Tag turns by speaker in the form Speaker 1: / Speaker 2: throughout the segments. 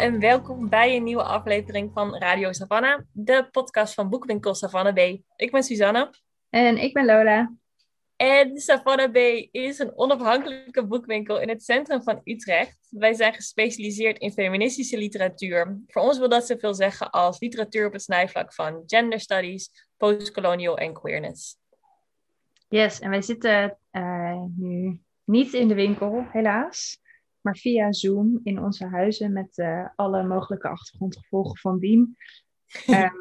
Speaker 1: en welkom bij een nieuwe aflevering van Radio Savannah, de podcast van Boekwinkel Savannah B. Ik ben Suzanne.
Speaker 2: En ik ben Lola.
Speaker 1: En Savannah B is een onafhankelijke boekwinkel in het centrum van Utrecht. Wij zijn gespecialiseerd in feministische literatuur. Voor ons wil dat zoveel zeggen als literatuur op het snijvlak van gender studies, postcolonial en queerness.
Speaker 2: Yes, en wij zitten uh, nu niet in de winkel, helaas maar via Zoom in onze huizen met uh, alle mogelijke achtergrondgevolgen van dien. um,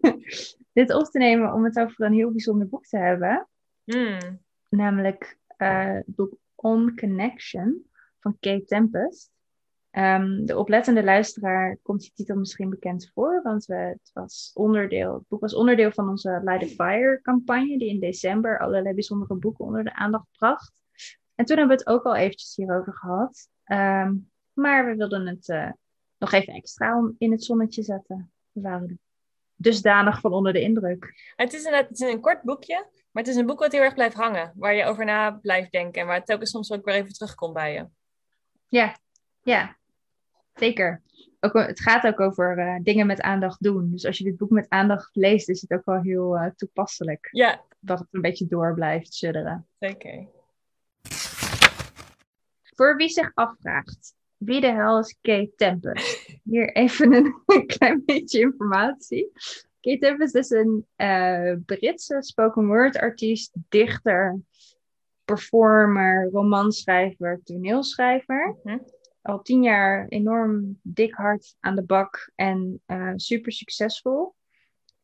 Speaker 2: dit op te nemen om het over een heel bijzonder boek te hebben.
Speaker 1: Hmm.
Speaker 2: Namelijk uh, het boek On Connection van Kate Tempest. Um, de oplettende luisteraar komt die titel misschien bekend voor, want we, het, was onderdeel, het boek was onderdeel van onze Light Fire campagne, die in december allerlei bijzondere boeken onder de aandacht bracht. En toen hebben we het ook al eventjes hierover gehad. Ehm, maar we wilden het uh, nog even extra in het zonnetje zetten. We waren dusdanig van onder de indruk.
Speaker 1: Het is, een, het is een kort boekje, maar het is een boek wat heel erg blijft hangen. Waar je over na blijft denken en waar het telkens soms ook weer even terugkomt bij je.
Speaker 2: Ja, ja. Zeker. Ook, het gaat ook over uh, dingen met aandacht doen. Dus als je dit boek met aandacht leest, is het ook wel heel uh, toepasselijk.
Speaker 1: Ja.
Speaker 2: Dat het een beetje door blijft sudderen.
Speaker 1: Zeker.
Speaker 2: Voor wie zich afvraagt, wie de hel is Kate Tempest? Hier even een, klein beetje informatie. Kate Tempest is een uh, Britse spoken word artiest, dichter, performer, romanschrijver, toneelschrijver.
Speaker 1: Mhm.
Speaker 2: Al tien jaar enorm dik hard aan de bak en uh, super succesvol.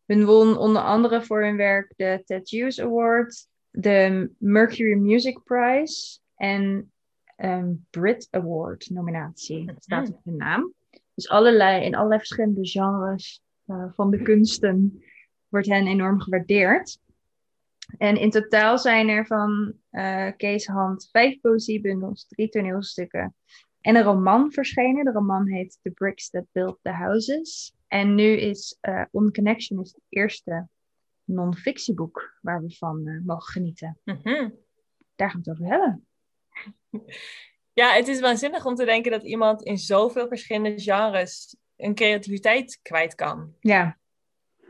Speaker 2: Hun won onder andere voor hun werk de Tattoos Award, de Mercury Music Prize en um, Brit Award nominatie. Dat staat op hun naam. Dus allerlei, in allerlei verschillende genres uh, van de kunsten wordt hen enorm gewaardeerd. En in totaal zijn er van uh, Kees Hand vijf poëziebundels, drie toneelstukken en een roman verschenen. De roman heet The Bricks That Built the Houses. En nu is uh, On Connection is het eerste non-fictieboek waar we van uh, mogen genieten.
Speaker 1: Mm -hmm.
Speaker 2: Daar gaan we het over hebben.
Speaker 1: Ja, het is waanzinnig om te denken dat iemand in zoveel verschillende genres een creativiteit kwijt kan.
Speaker 2: Ja,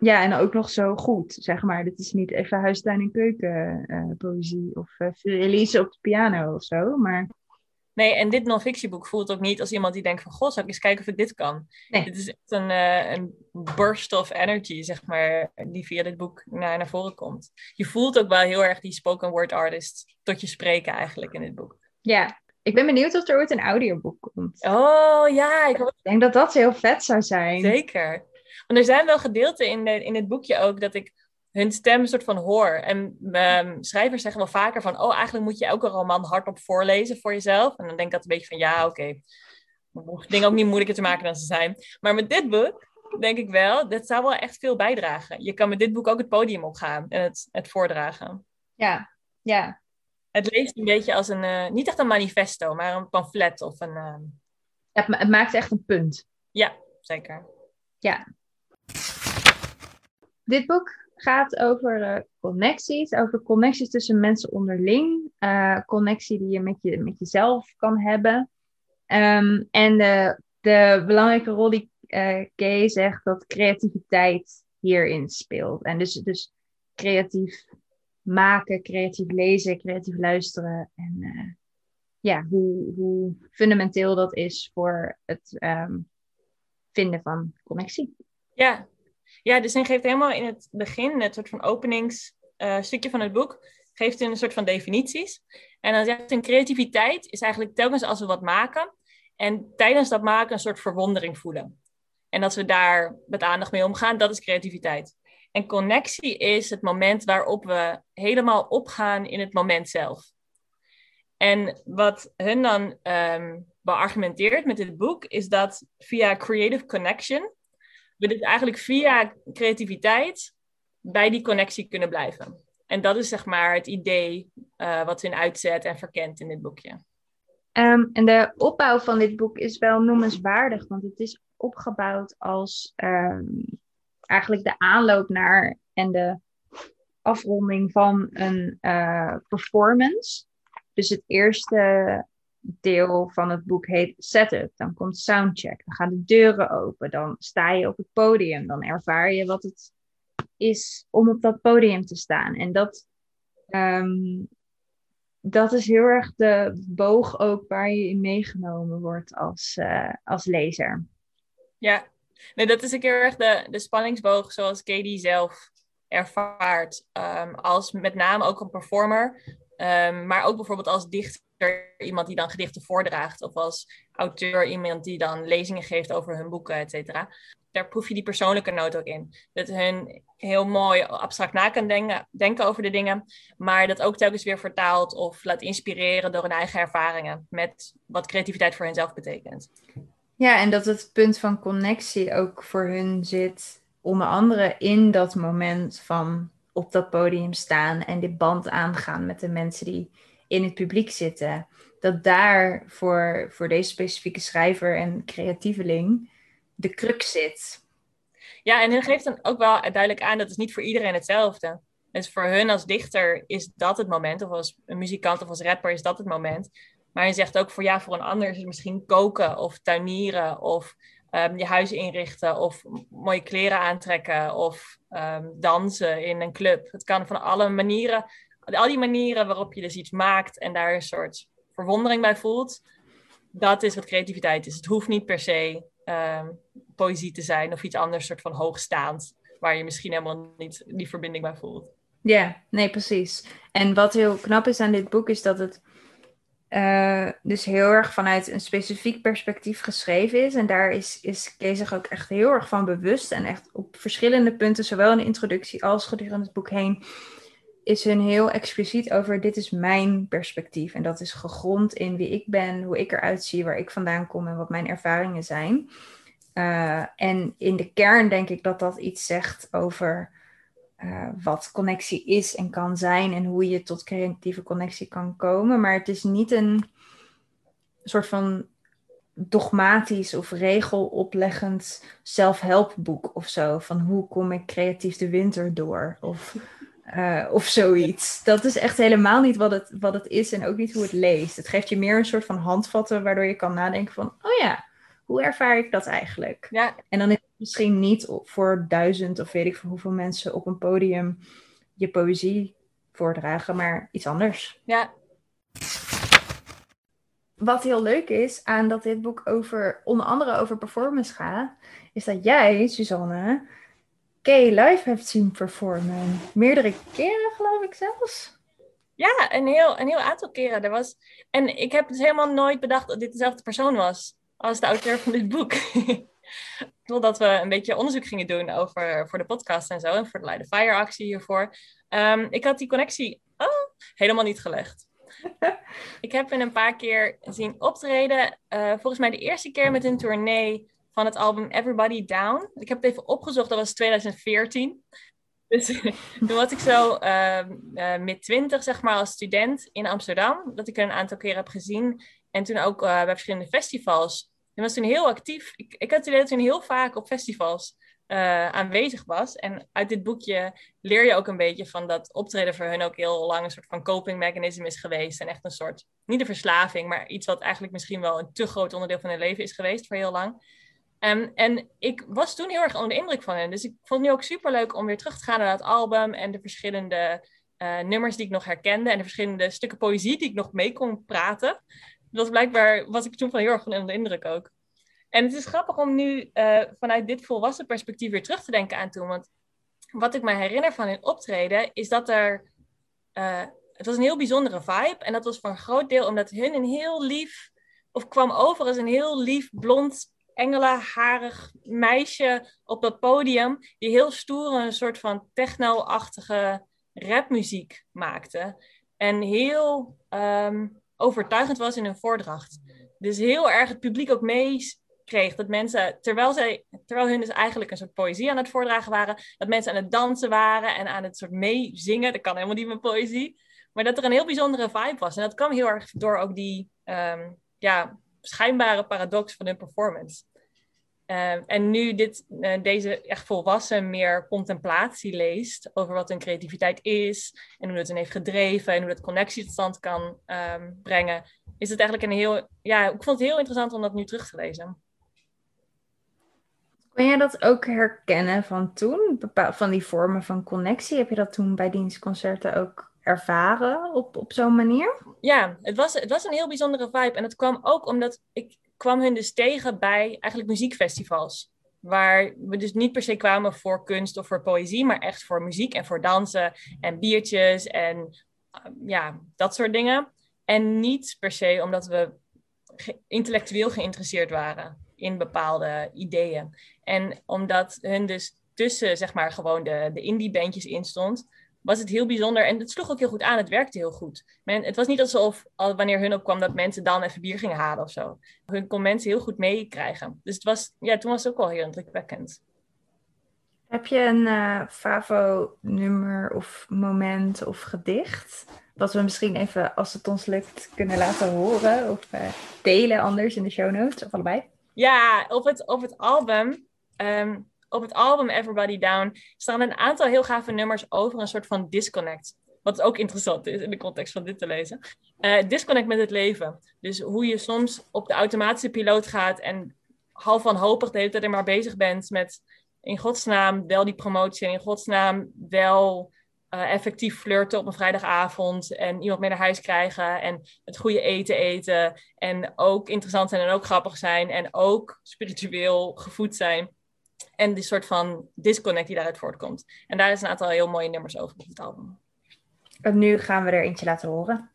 Speaker 2: ja en ook nog zo goed, zeg maar. Dit is niet even huistuin- en keuken uh, poëzie of uh, Elise op de piano of zo, maar...
Speaker 1: Nee, en dit non-fictieboek voelt ook niet als iemand die denkt van... Goh, zal ik eens kijken of ik dit kan?
Speaker 2: Nee.
Speaker 1: Dit is echt een, uh, een burst of energy, zeg maar, die via dit boek naar, naar voren komt. Je voelt ook wel heel erg die spoken word artist tot je spreken eigenlijk in dit boek.
Speaker 2: Ja, ik ben benieuwd of er ooit een audioboek komt.
Speaker 1: Oh ja, ik,
Speaker 2: ik denk dat dat heel vet zou zijn.
Speaker 1: Zeker. Want er zijn wel gedeelten in, de, in het boekje ook dat ik hun stem een soort van hoor. En um, schrijvers zeggen wel vaker van, oh eigenlijk moet je elke roman hardop voorlezen voor jezelf. En dan denk ik dat een beetje van, ja oké, okay. dingen ook niet moeilijker te maken dan ze zijn. Maar met dit boek denk ik wel, dat zou wel echt veel bijdragen. Je kan met dit boek ook het podium opgaan en het, het voordragen.
Speaker 2: Ja, ja.
Speaker 1: Het leest een beetje als een, uh, niet echt een manifesto, maar een pamflet of een... Uh...
Speaker 2: Het, ma het, maakt echt een punt.
Speaker 1: Ja, zeker.
Speaker 2: Ja. Dit boek gaat over uh, connecties, over connecties tussen mensen onderling, connectie die je met, je met jezelf kan hebben. Um, en de, de belangrijke rol die Kay zegt dat creativiteit hierin speelt. En dus, dus creatief maken, creatief lezen, creatief luisteren. En ja, hoe, hoe fundamenteel dat is voor het um, vinden van connectie.
Speaker 1: Ja. Ja, dus hij geeft helemaal in het begin, het soort van openingsstukje uh, van het boek, geeft een soort van definities. En dan zegt hij, creativiteit is eigenlijk telkens als we wat maken en tijdens dat maken een soort verwondering voelen. En dat we daar met aandacht mee omgaan, dat is creativiteit. En connectie is het moment waarop we helemaal opgaan in het moment zelf. En wat hun dan um, beargumenteert met dit boek, is dat via creative connection, we dus eigenlijk via creativiteit bij die connectie kunnen blijven. En dat is zeg maar het idee uh, wat hun uitzet en verkent in dit boekje.
Speaker 2: Um, en de opbouw van dit boek is wel noemenswaardig, want het is opgebouwd als um, eigenlijk de aanloop naar en de afronding van een uh, performance. Dus het eerste deel van het boek heet setup. Dan komt soundcheck. Dan gaan de deuren open. Dan sta je op het podium. Dan ervaar je wat het is om op dat podium te staan. En dat, ehm, dat is heel erg de boog ook waar je in meegenomen wordt als, uh, als lezer.
Speaker 1: Ja, nee, dat is een keer erg de, de spanningsboog zoals Katie zelf ervaart. Um, als met name ook een performer, um, maar ook bijvoorbeeld als dichter iemand die dan gedichten voordraagt, of als auteur iemand die dan lezingen geeft over hun boeken, et cetera. Daar proef je die persoonlijke noot ook in. Dat hun heel mooi abstract na kan denken, denken over de dingen, maar dat ook telkens weer vertaalt of laat inspireren door hun eigen ervaringen met wat creativiteit voor henzelf betekent.
Speaker 2: Ja, en dat het punt van connectie ook voor hun zit, onder andere in dat moment van op dat podium staan en dit band aangaan met de mensen die in het publiek zitten. Dat daar voor, voor deze specifieke schrijver en creatieveling de crux zit.
Speaker 1: Ja, en hij geeft dan ook wel duidelijk aan dat het niet voor iedereen hetzelfde. Dus voor hun als dichter is dat het moment, of als muzikant of als rapper is dat het moment. Maar je zegt ook voor ja, voor een ander is het misschien koken of tuinieren of um, je huis inrichten of mooie kleren aantrekken of um, dansen in een club. Het kan van alle manieren, al die manieren waarop je dus iets maakt en daar een soort verwondering bij voelt. Dat is wat creativiteit is. Het hoeft niet per se um, poëzie te zijn of iets anders, soort van hoogstaand, waar je misschien helemaal niet die verbinding bij voelt.
Speaker 2: Ja, nee, precies. En wat heel knap is aan dit boek is dat het uh, dus heel erg vanuit een specifiek perspectief geschreven is. En daar is, is Kees zich ook echt heel erg van bewust. En echt op verschillende punten, zowel in de introductie als gedurende het boek heen, is hun heel expliciet over dit is mijn perspectief. En dat is gegrond in wie ik ben, hoe ik eruit zie, waar ik vandaan kom en wat mijn ervaringen zijn. Uh, en in de kern denk ik dat dat iets zegt over uh, wat connectie is en kan zijn en hoe je tot creatieve connectie kan komen. Maar het is niet een soort van dogmatisch of regelopleggend zelfhelpboek of zo. Van hoe kom ik creatief de winter door of, uh, of zoiets. Dat is echt helemaal niet wat het, wat het is en ook niet hoe het leest. Het geeft je meer een soort van handvatten waardoor je kan nadenken van, oh ja, hoe ervaar ik dat eigenlijk?
Speaker 1: Ja.
Speaker 2: En dan is misschien niet voor duizend of weet ik voor hoeveel mensen op een podium je poëzie voordragen, maar iets anders.
Speaker 1: Ja.
Speaker 2: Wat heel leuk is aan dat dit boek over, onder andere over performance gaat, is dat jij, Suzanne, Kay live hebt zien performen. Meerdere keren, geloof ik zelfs.
Speaker 1: Ja, een heel, een heel aantal keren. Er was... En ik heb dus helemaal nooit bedacht dat dit dezelfde persoon was als de auteur van dit boek. Totdat we een beetje onderzoek gingen doen over, voor de podcast en zo. En voor de Leiden Fire actie hiervoor. Um, ik had die connectie oh, helemaal niet gelegd. ik heb hem een paar keer zien optreden. Uh, volgens mij de eerste keer met een tournee van het album Everybody Down. Ik heb het even opgezocht, dat was 2014. Dus toen was ik zo uh, uh, mid twintig, zeg maar, als student in Amsterdam. Dat ik er een aantal keer heb gezien. En toen ook uh, bij verschillende festivals. En was toen heel actief. Ik, ik had idee dat toen heel vaak op festivals uh, aanwezig was. En uit dit boekje leer je ook een beetje van dat optreden voor hun ook heel lang een soort van coping mechanism is geweest. En echt een soort, niet een verslaving, maar iets wat eigenlijk misschien wel een te groot onderdeel van hun leven is geweest voor heel lang. Um, en ik was toen heel erg onder de indruk van hen. Dus ik vond het nu ook super leuk om weer terug te gaan naar het album en de verschillende uh, nummers die ik nog herkende en de verschillende stukken poëzie die ik nog mee kon praten was blijkbaar, was ik toen van heel erg van onder de indruk ook. En het is grappig om nu uh, vanuit dit volwassen perspectief weer terug te denken aan toen. Want wat ik me herinner van hun optreden is dat er. Uh, het was een heel bijzondere vibe. En dat was voor een groot deel omdat hun een heel lief. of kwam over als een heel lief, blond, engelenharig meisje op dat podium. die heel stoer een soort van techno-achtige rapmuziek maakte. En heel. Um, overtuigend was in hun voordracht. Dus heel erg het publiek ook meekreeg. Dat mensen, terwijl, zij, terwijl hun dus eigenlijk een soort poëzie aan het voordragen waren, dat mensen aan het dansen waren en aan het soort meezingen. Dat kan helemaal niet met poëzie. Maar dat er een heel bijzondere vibe was. En dat kwam heel erg door ook die um, ja, schijnbare paradox van hun performance. Uh, en nu dit, uh, deze echt volwassen meer contemplatie leest over wat hun creativiteit is en hoe het hen heeft gedreven en hoe dat connectie tot stand kan um, brengen, is het eigenlijk een heel, ja, ik vond het heel interessant om dat nu terug te lezen.
Speaker 3: Kun jij dat ook herkennen van toen, van die vormen van connectie? Heb je dat toen bij dienstconcerten ook ervaren op, op zo'n manier?
Speaker 1: Ja, het was, het was een heel bijzondere vibe. En het kwam ook omdat ik kwam hun dus tegen bij eigenlijk muziekfestivals. Waar we dus niet per se kwamen voor kunst of voor poëzie, maar echt voor muziek en voor dansen en biertjes en uh, ja, dat soort dingen. En niet per se omdat we intellectueel geïnteresseerd waren in bepaalde ideeën. En omdat hun dus tussen, zeg maar, gewoon de, de indie-bandjes in stond, was het heel bijzonder. En het sloeg ook heel goed aan. Het werkte heel goed. Men, het was niet alsof al, wanneer hun opkwam dat mensen dan even bier gingen halen of zo. Hun kon mensen heel goed meekrijgen. Dus het was, ja, toen was het ook wel heel indrukwekkend.
Speaker 3: Heb je een uh, Favo-nummer of moment of gedicht? Wat we misschien even, als het ons lukt, kunnen laten horen of uh, delen anders in de show notes of allebei?
Speaker 1: Ja, op het, op het album um, op het album Everybody Down staan een aantal heel gave nummers over een soort van disconnect. Wat ook interessant is in de context van dit te lezen. Uh, disconnect met het leven. Dus hoe je soms op de automatische piloot gaat en half wanhopig de tijd er maar bezig bent met in godsnaam wel die promotie en in godsnaam wel uh, effectief flirten op een vrijdagavond en iemand mee naar huis krijgen en het goede eten eten en ook interessant zijn en ook grappig zijn en ook spiritueel gevoed zijn. En die soort van disconnect die daaruit voortkomt. En daar is een aantal heel mooie nummers over op het album.
Speaker 3: En nu gaan we er eentje laten horen.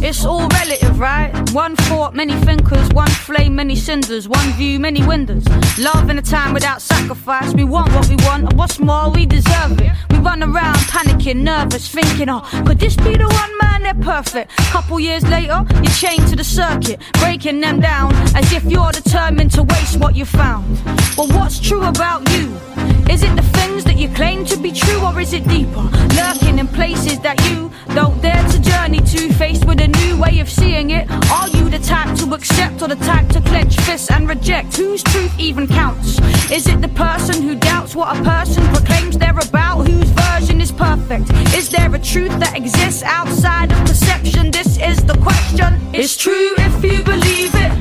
Speaker 3: It's all relative, right? One thought, many thinkers, one flame, many cinders, one view, many windows. Love in a time without sacrifice. We want what we want, and what's more, we deserve it. We run around panicking, nervous, thinking, oh, could this be the one man? They're perfect. Couple years later, you're chained to the circuit, breaking them down as if you're determined to waste what you found. Well, what's true about you? Is it the things that you claim to be true, or is it deeper? Lurking in places that you don't dare to journey to, faced with a new way of seeing it? Are you the type to accept or the type to clench fists and reject? Whose truth even counts? Is it the person who doubts what a person proclaims they're about? Whose version is perfect? Is there a truth that exists outside of perception? This is the question. It's true if you believe it.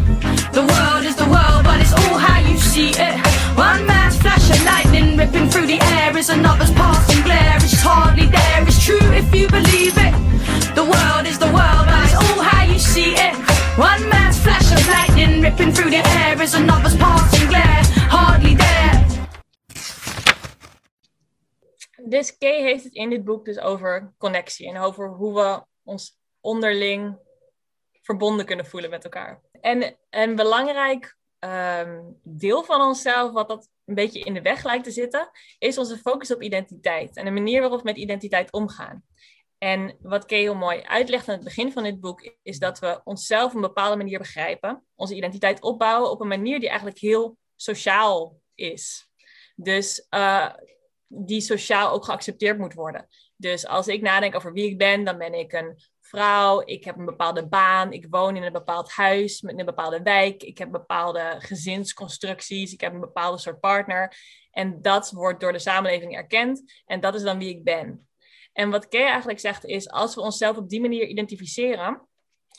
Speaker 3: The world is the world, but it's all how you see it. One lightning ripping through the air is another's passing glare. It's hardly there. It's true if you believe it. The world is the world, but it's all how you see it. One man's flash of lightning ripping through the air is another's passing glare. Hardly there.
Speaker 1: Dus Kay heeft het in dit boek dus over connectie en over hoe we ons onderling verbonden kunnen voelen met elkaar. En een belangrijk um, deel van onszelf, wat dat een beetje in de weg lijkt te zitten, is onze focus op identiteit en de manier waarop we met identiteit omgaan. En wat Kay heel mooi uitlegt aan het begin van dit boek, is dat we onszelf op een bepaalde manier begrijpen, onze identiteit opbouwen op een manier die eigenlijk heel sociaal is. Dus uh, die sociaal ook geaccepteerd moet worden. Dus als ik nadenk over wie ik ben, dan ben ik een vrouw, ik heb een bepaalde baan, ik woon in een bepaald huis met een bepaalde wijk, ik heb bepaalde gezinsconstructies, ik heb een bepaalde soort partner. En dat wordt door de samenleving erkend en dat is dan wie ik ben. En wat Kay eigenlijk zegt is, als we onszelf op die manier identificeren,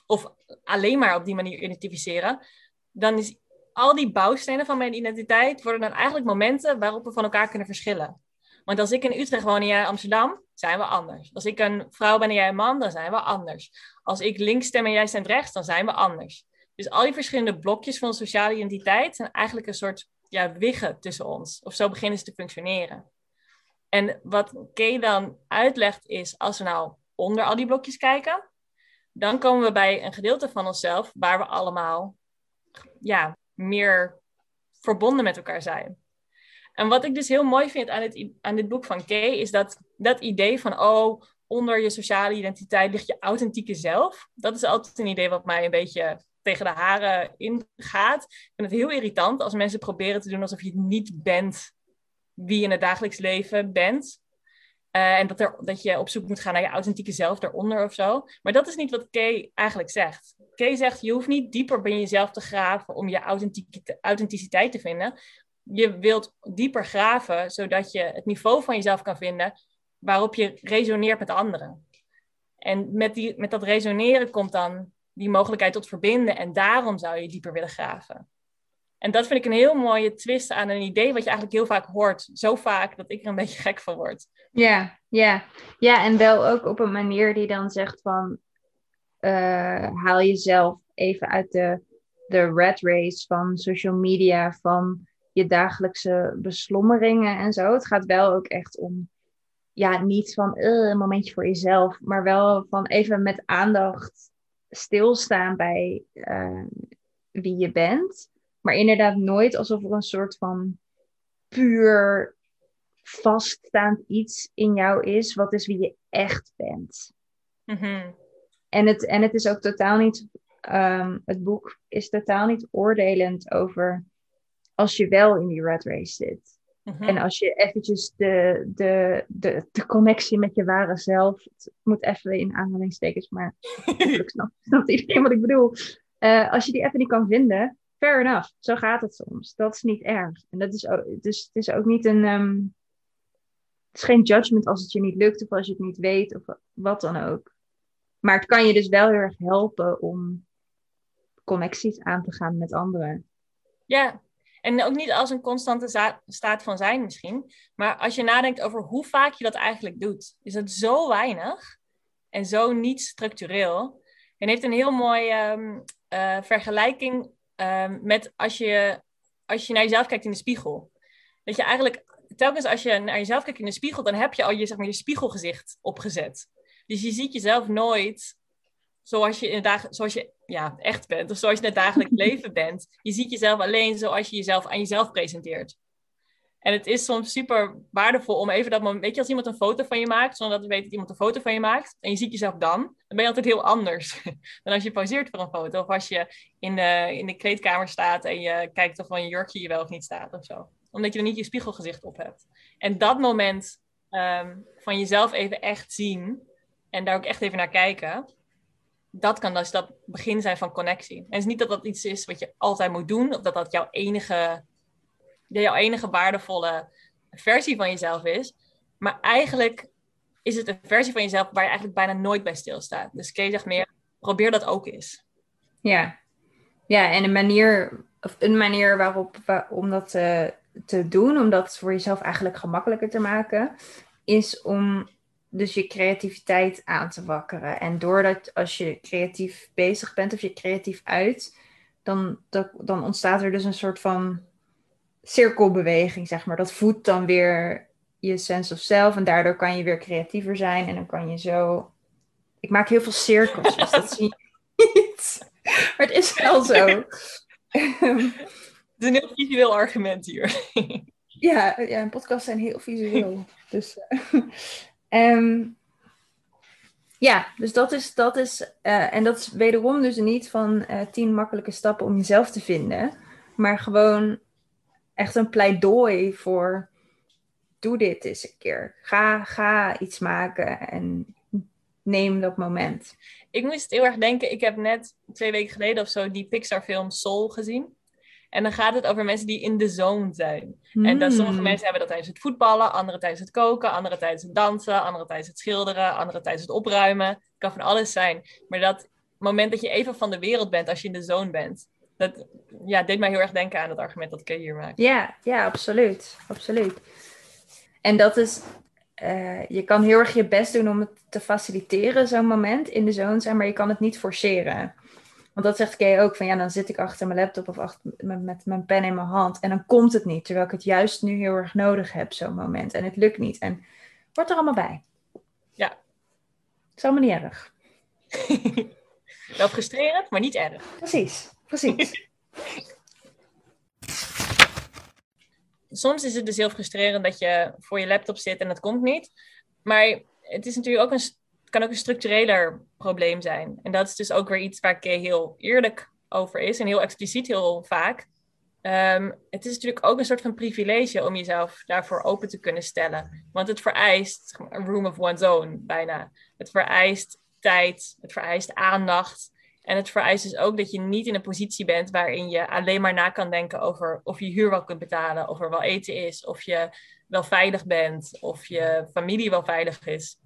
Speaker 1: of alleen maar op die manier identificeren, dan is al die bouwstenen van mijn identiteit worden dan eigenlijk momenten waarop we van elkaar kunnen verschillen. Want als ik in Utrecht woon en jij in Amsterdam, zijn we anders. Als ik een vrouw ben en jij een man, dan zijn we anders. Als ik links stem en jij stemt rechts, dan zijn we anders. Dus al die verschillende blokjes van sociale identiteit zijn eigenlijk een soort ja, wiggen tussen ons. Of zo beginnen ze te functioneren. En wat Kay dan uitlegt is, als we nou onder al die blokjes kijken, dan komen we bij een gedeelte van onszelf waar we allemaal ja, meer verbonden met elkaar zijn. En wat ik dus heel mooi vind aan, het, aan dit boek van Kay, is dat dat idee van, oh, onder je sociale identiteit ligt je authentieke zelf. Dat is altijd een idee wat mij een beetje tegen de haren ingaat. Ik vind het heel irritant als mensen proberen te doen alsof je niet bent wie je in het dagelijks leven bent. Eh, en dat, er, dat je op zoek moet gaan naar je authentieke zelf daaronder of zo. Maar dat is niet wat Kay eigenlijk zegt. Kay zegt, je hoeft niet dieper bij jezelf te graven om je authenticiteit te vinden. Je wilt dieper graven, zodat je het niveau van jezelf kan vinden waarop je resoneert met anderen. En met, die, met dat resoneren komt dan die mogelijkheid tot verbinden. En daarom zou je dieper willen graven. En dat vind ik een heel mooie twist aan een idee wat je eigenlijk heel vaak hoort. Zo vaak dat ik er een beetje gek van word.
Speaker 2: Ja, ja. ja en wel ook op een manier die dan zegt van... Uh, haal jezelf even uit de, de rat race van social media, van je dagelijkse beslommeringen en zo. Het gaat wel ook echt om, ja, niet van uh, een momentje voor jezelf, maar wel van even met aandacht stilstaan bij uh, wie je bent. Maar inderdaad nooit alsof er een soort van puur vaststaand iets in jou is, wat is wie je echt bent.
Speaker 1: Mhm.
Speaker 2: en, het, en het is ook totaal niet, um, het boek is totaal niet oordelend over als je wel in die red race zit.
Speaker 1: Mhm.
Speaker 2: En als je eventjes de, de, de, de connectie met je ware zelf, het moet even in aanhalingstekens, maar ik snap, iedereen wat ik bedoel. Uh, als je die even niet kan vinden, fair enough. Zo gaat het soms. Dat is niet erg. En dat is ook, dus het is ook niet een. Um, het is geen judgment als het je niet lukt of als je het niet weet of wat dan ook. Maar het kan je dus wel heel erg helpen om connecties aan te gaan met anderen.
Speaker 1: Ja, en ook niet als een constante staat van zijn misschien. Maar als je nadenkt over hoe vaak je dat eigenlijk doet, is het zo weinig en zo niet structureel. En heeft een heel mooie um, uh, vergelijking um, met als je, als je naar jezelf kijkt in de spiegel. Dat je eigenlijk, telkens als je naar jezelf kijkt in de spiegel, dan heb je al je, zeg maar, je spiegelgezicht opgezet. Dus je ziet jezelf nooit zoals je, in dag, zoals je ja, echt bent, of zoals je in het dagelijks leven bent. Je ziet jezelf alleen zoals je jezelf aan jezelf presenteert. En het is soms super waardevol om even dat moment, weet je, als iemand een foto van je maakt, zonder dat je weet dat iemand een foto van je maakt, en je ziet jezelf dan, dan ben je altijd heel anders dan als je pauzeert voor een foto. Of als je in de, in de kleedkamer staat en je kijkt of van je jurkje je wel of niet staat of zo. Omdat je er niet je spiegelgezicht op hebt. En dat moment um, van jezelf even echt zien en daar ook echt even naar kijken, dat kan dus dat begin zijn van connectie. En het is niet dat dat iets is wat je altijd moet doen, of dat dat jouw enige jouw enige waardevolle versie van jezelf is. Maar eigenlijk is het een versie van jezelf waar je eigenlijk bijna nooit bij stilstaat. Dus Kay zegt meer, probeer dat ook eens.
Speaker 2: Ja, ja en een manier, of een manier waarop, om dat te, te doen, om dat voor jezelf eigenlijk gemakkelijker te maken, is om dus je creativiteit aan te wakkeren. En doordat als je creatief bezig bent of je creatief uit, dan, dan ontstaat er dus een soort van cirkelbeweging, zeg maar. Dat voedt dan weer je sense of self en daardoor kan je weer creatiever zijn en dan kan je zo... Ik maak heel veel cirkels, dus dat zie je niet. Maar het is wel zo.
Speaker 1: Het is een heel visueel argument hier.
Speaker 2: ja, ja, een podcast zijn heel visueel. Dus, um, ja, dus dat is, dat is uh, en dat is wederom dus niet van uh, tien makkelijke stappen om jezelf te vinden, maar gewoon echt een pleidooi voor doe dit eens een keer. Ga, ga iets maken en neem dat moment.
Speaker 1: Ik moest heel erg denken, ik heb net twee weken geleden of zo die Pixar film Soul gezien. En dan gaat het over mensen die in de zone zijn. En dat sommige hmm. mensen hebben dat tijdens het voetballen, andere tijdens het koken, andere tijdens het dansen, andere tijdens het schilderen, andere tijdens het opruimen. Het kan van alles zijn. Maar dat moment dat je even van de wereld bent als je in de zone bent, dat ja, deed mij heel erg denken aan het argument dat ik hier maak.
Speaker 2: Ja, ja, absoluut. absoluut. En dat is, uh, je kan heel erg je best doen om het te faciliteren, zo'n moment in de zone zijn, maar je kan het niet forceren. Want dat zegt Kay ook, van ja, dan zit ik achter mijn laptop of achter, met, met mijn pen in mijn hand en dan komt het niet, terwijl ik het juist nu heel erg nodig heb, zo'n moment. En het lukt niet. En wordt er allemaal bij.
Speaker 1: Ja.
Speaker 2: Het is allemaal niet erg.
Speaker 1: Wel frustrerend, maar niet erg.
Speaker 2: Precies. Precies.
Speaker 1: Soms is het dus heel frustrerend dat je voor je laptop zit en dat komt niet. Maar het is natuurlijk ook een, kan ook een structureler probleem zijn. En dat is dus ook weer iets waar Kay heel eerlijk over is en heel expliciet heel vaak. ehm, het is natuurlijk ook een soort van privilege om jezelf daarvoor open te kunnen stellen. Want het vereist een room of one's own bijna. Het vereist tijd, het vereist aandacht. En het vereist dus ook dat je niet in een positie bent waarin je alleen maar na kan denken over of je huur wel kunt betalen, of er wel eten is, of je wel veilig bent, of je familie wel veilig is.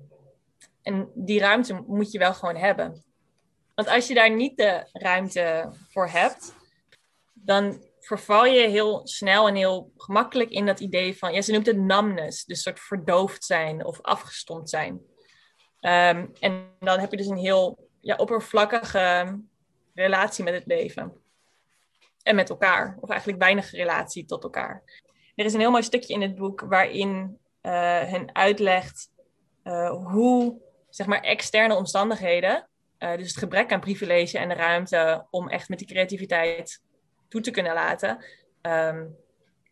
Speaker 1: En die ruimte moet je wel gewoon hebben. Want als je daar niet de ruimte voor hebt, dan verval je heel snel en heel gemakkelijk in dat idee van, ja, ze noemt het numbness, dus soort verdoofd zijn of afgestomd zijn. Ehm, en dan heb je dus een heel ja, oppervlakkige relatie met het leven. En met elkaar. Of eigenlijk weinig relatie tot elkaar. Er is een heel mooi stukje in het boek waarin uh, hen uitlegt uh, hoe zeg maar, externe omstandigheden, uh, dus het gebrek aan privilege en de ruimte om echt met die creativiteit toe te kunnen laten, um,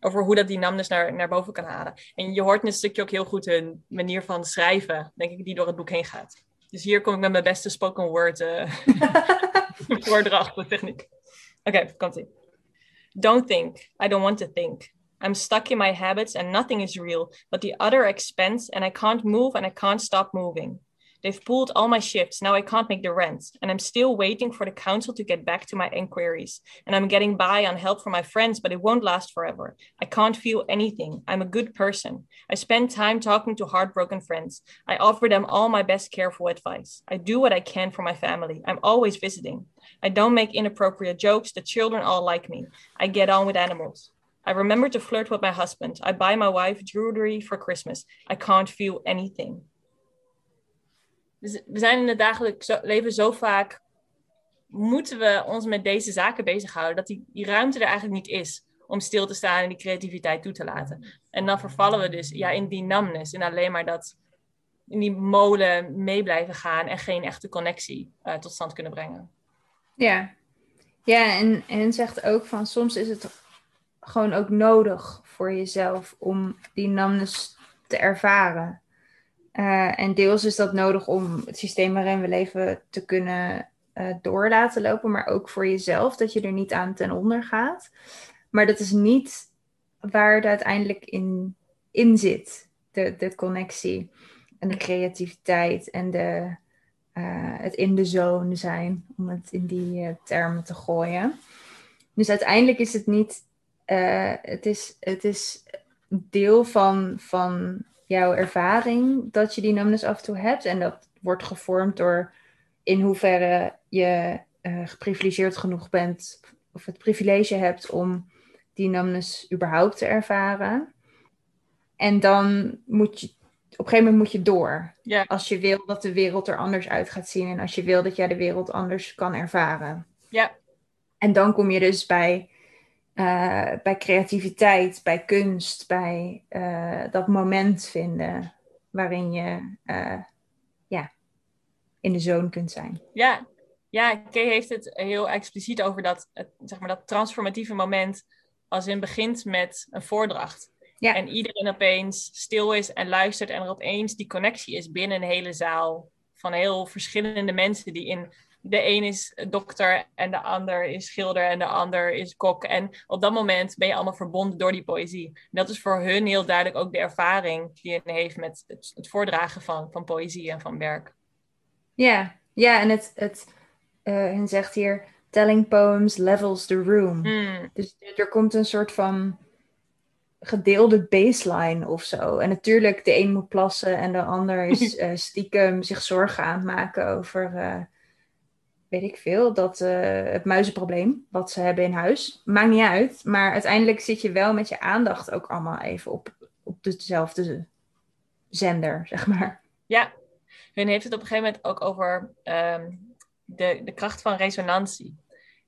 Speaker 1: over hoe dat die namens naar, naar boven kan halen. En je hoort in het stukje ook heel goed hun manier van schrijven, denk ik, die door het boek heen gaat. Dus hier kom ik met mijn beste spoken word uh, voordracht techniek. Oké, komt ie. Don't think. I don't want to think. I'm stuck in my habits and nothing is real but the utter expense and I can't move and I can't stop moving. They've pulled all my shifts. Now I can't make the rent. And I'm still waiting for the council to get back to my inquiries. And I'm getting by on help from my friends, but it won't last forever. I can't feel anything. I'm a good person. I spend time talking to heartbroken friends. I offer them all my best careful advice. I do what I can for my family. I'm always visiting. I don't make inappropriate jokes. The children all like me. I get on with animals. I remember to flirt with my husband. I buy my wife jewelry for Christmas. I can't feel anything. Dus we zijn in het dagelijks leven zo vaak, moeten we ons met deze zaken bezighouden, dat die, die ruimte er eigenlijk niet is om stil te staan en die creativiteit toe te laten. En dan vervallen we dus ja, in die numbness, in alleen maar dat, in die molen mee blijven gaan en geen echte connectie uh, tot stand kunnen brengen.
Speaker 2: Ja, ja en, en zegt ook van soms is het gewoon ook nodig voor jezelf om die numbness te ervaren. Uh, en deels is dat nodig om het systeem waarin we leven te kunnen uh, door laten lopen, maar ook voor jezelf, dat je er niet aan ten onder gaat. Maar dat is niet waar het uiteindelijk in, in zit, de, de connectie en de creativiteit en de, uh, het in de zone zijn, om het in die termen te gooien. Dus uiteindelijk is het niet, het, is, het is deel van, van jouw ervaring dat je die numbness af en toe hebt. En dat wordt gevormd door in hoeverre je uh, geprivilegeerd genoeg bent of het privilege hebt om die numbness überhaupt te ervaren. En dan moet je, op een gegeven moment moet je door.
Speaker 1: Ja.
Speaker 2: Als je wil dat de wereld er anders uit gaat zien en als je wil dat jij de wereld anders kan ervaren.
Speaker 1: Ja.
Speaker 2: En dan kom je dus bij uh, bij creativiteit, bij kunst, bij uh, dat moment vinden waarin je uh, ja, in de zone kunt zijn.
Speaker 1: Ja, ja Kay heeft het heel expliciet over dat, zeg maar, dat transformatieve moment als in begint met een voordracht. Ja. En iedereen opeens stil is en luistert en er opeens die connectie is binnen een hele zaal van heel verschillende mensen die in de een is dokter en de ander is schilder en de ander is kok. En op dat moment ben je allemaal verbonden door die poëzie. dat is voor hun heel duidelijk ook de ervaring die je heeft met het, het voordragen van, van poëzie en van werk.
Speaker 2: Ja, ja en het, het uh, zegt hier, telling poems levels the room.
Speaker 1: Hmm.
Speaker 2: Dus er komt een soort van gedeelde baseline of zo. En natuurlijk, de een moet plassen en de ander is uh, stiekem zich zorgen aan het maken over... Uh, weet ik veel, dat uh, het muizenprobleem wat ze hebben in huis. Maakt niet uit, maar uiteindelijk zit je wel met je aandacht ook allemaal even op, op dezelfde zender, zeg maar.
Speaker 1: Ja, hun heeft het op een gegeven moment ook over um, de, de kracht van resonantie.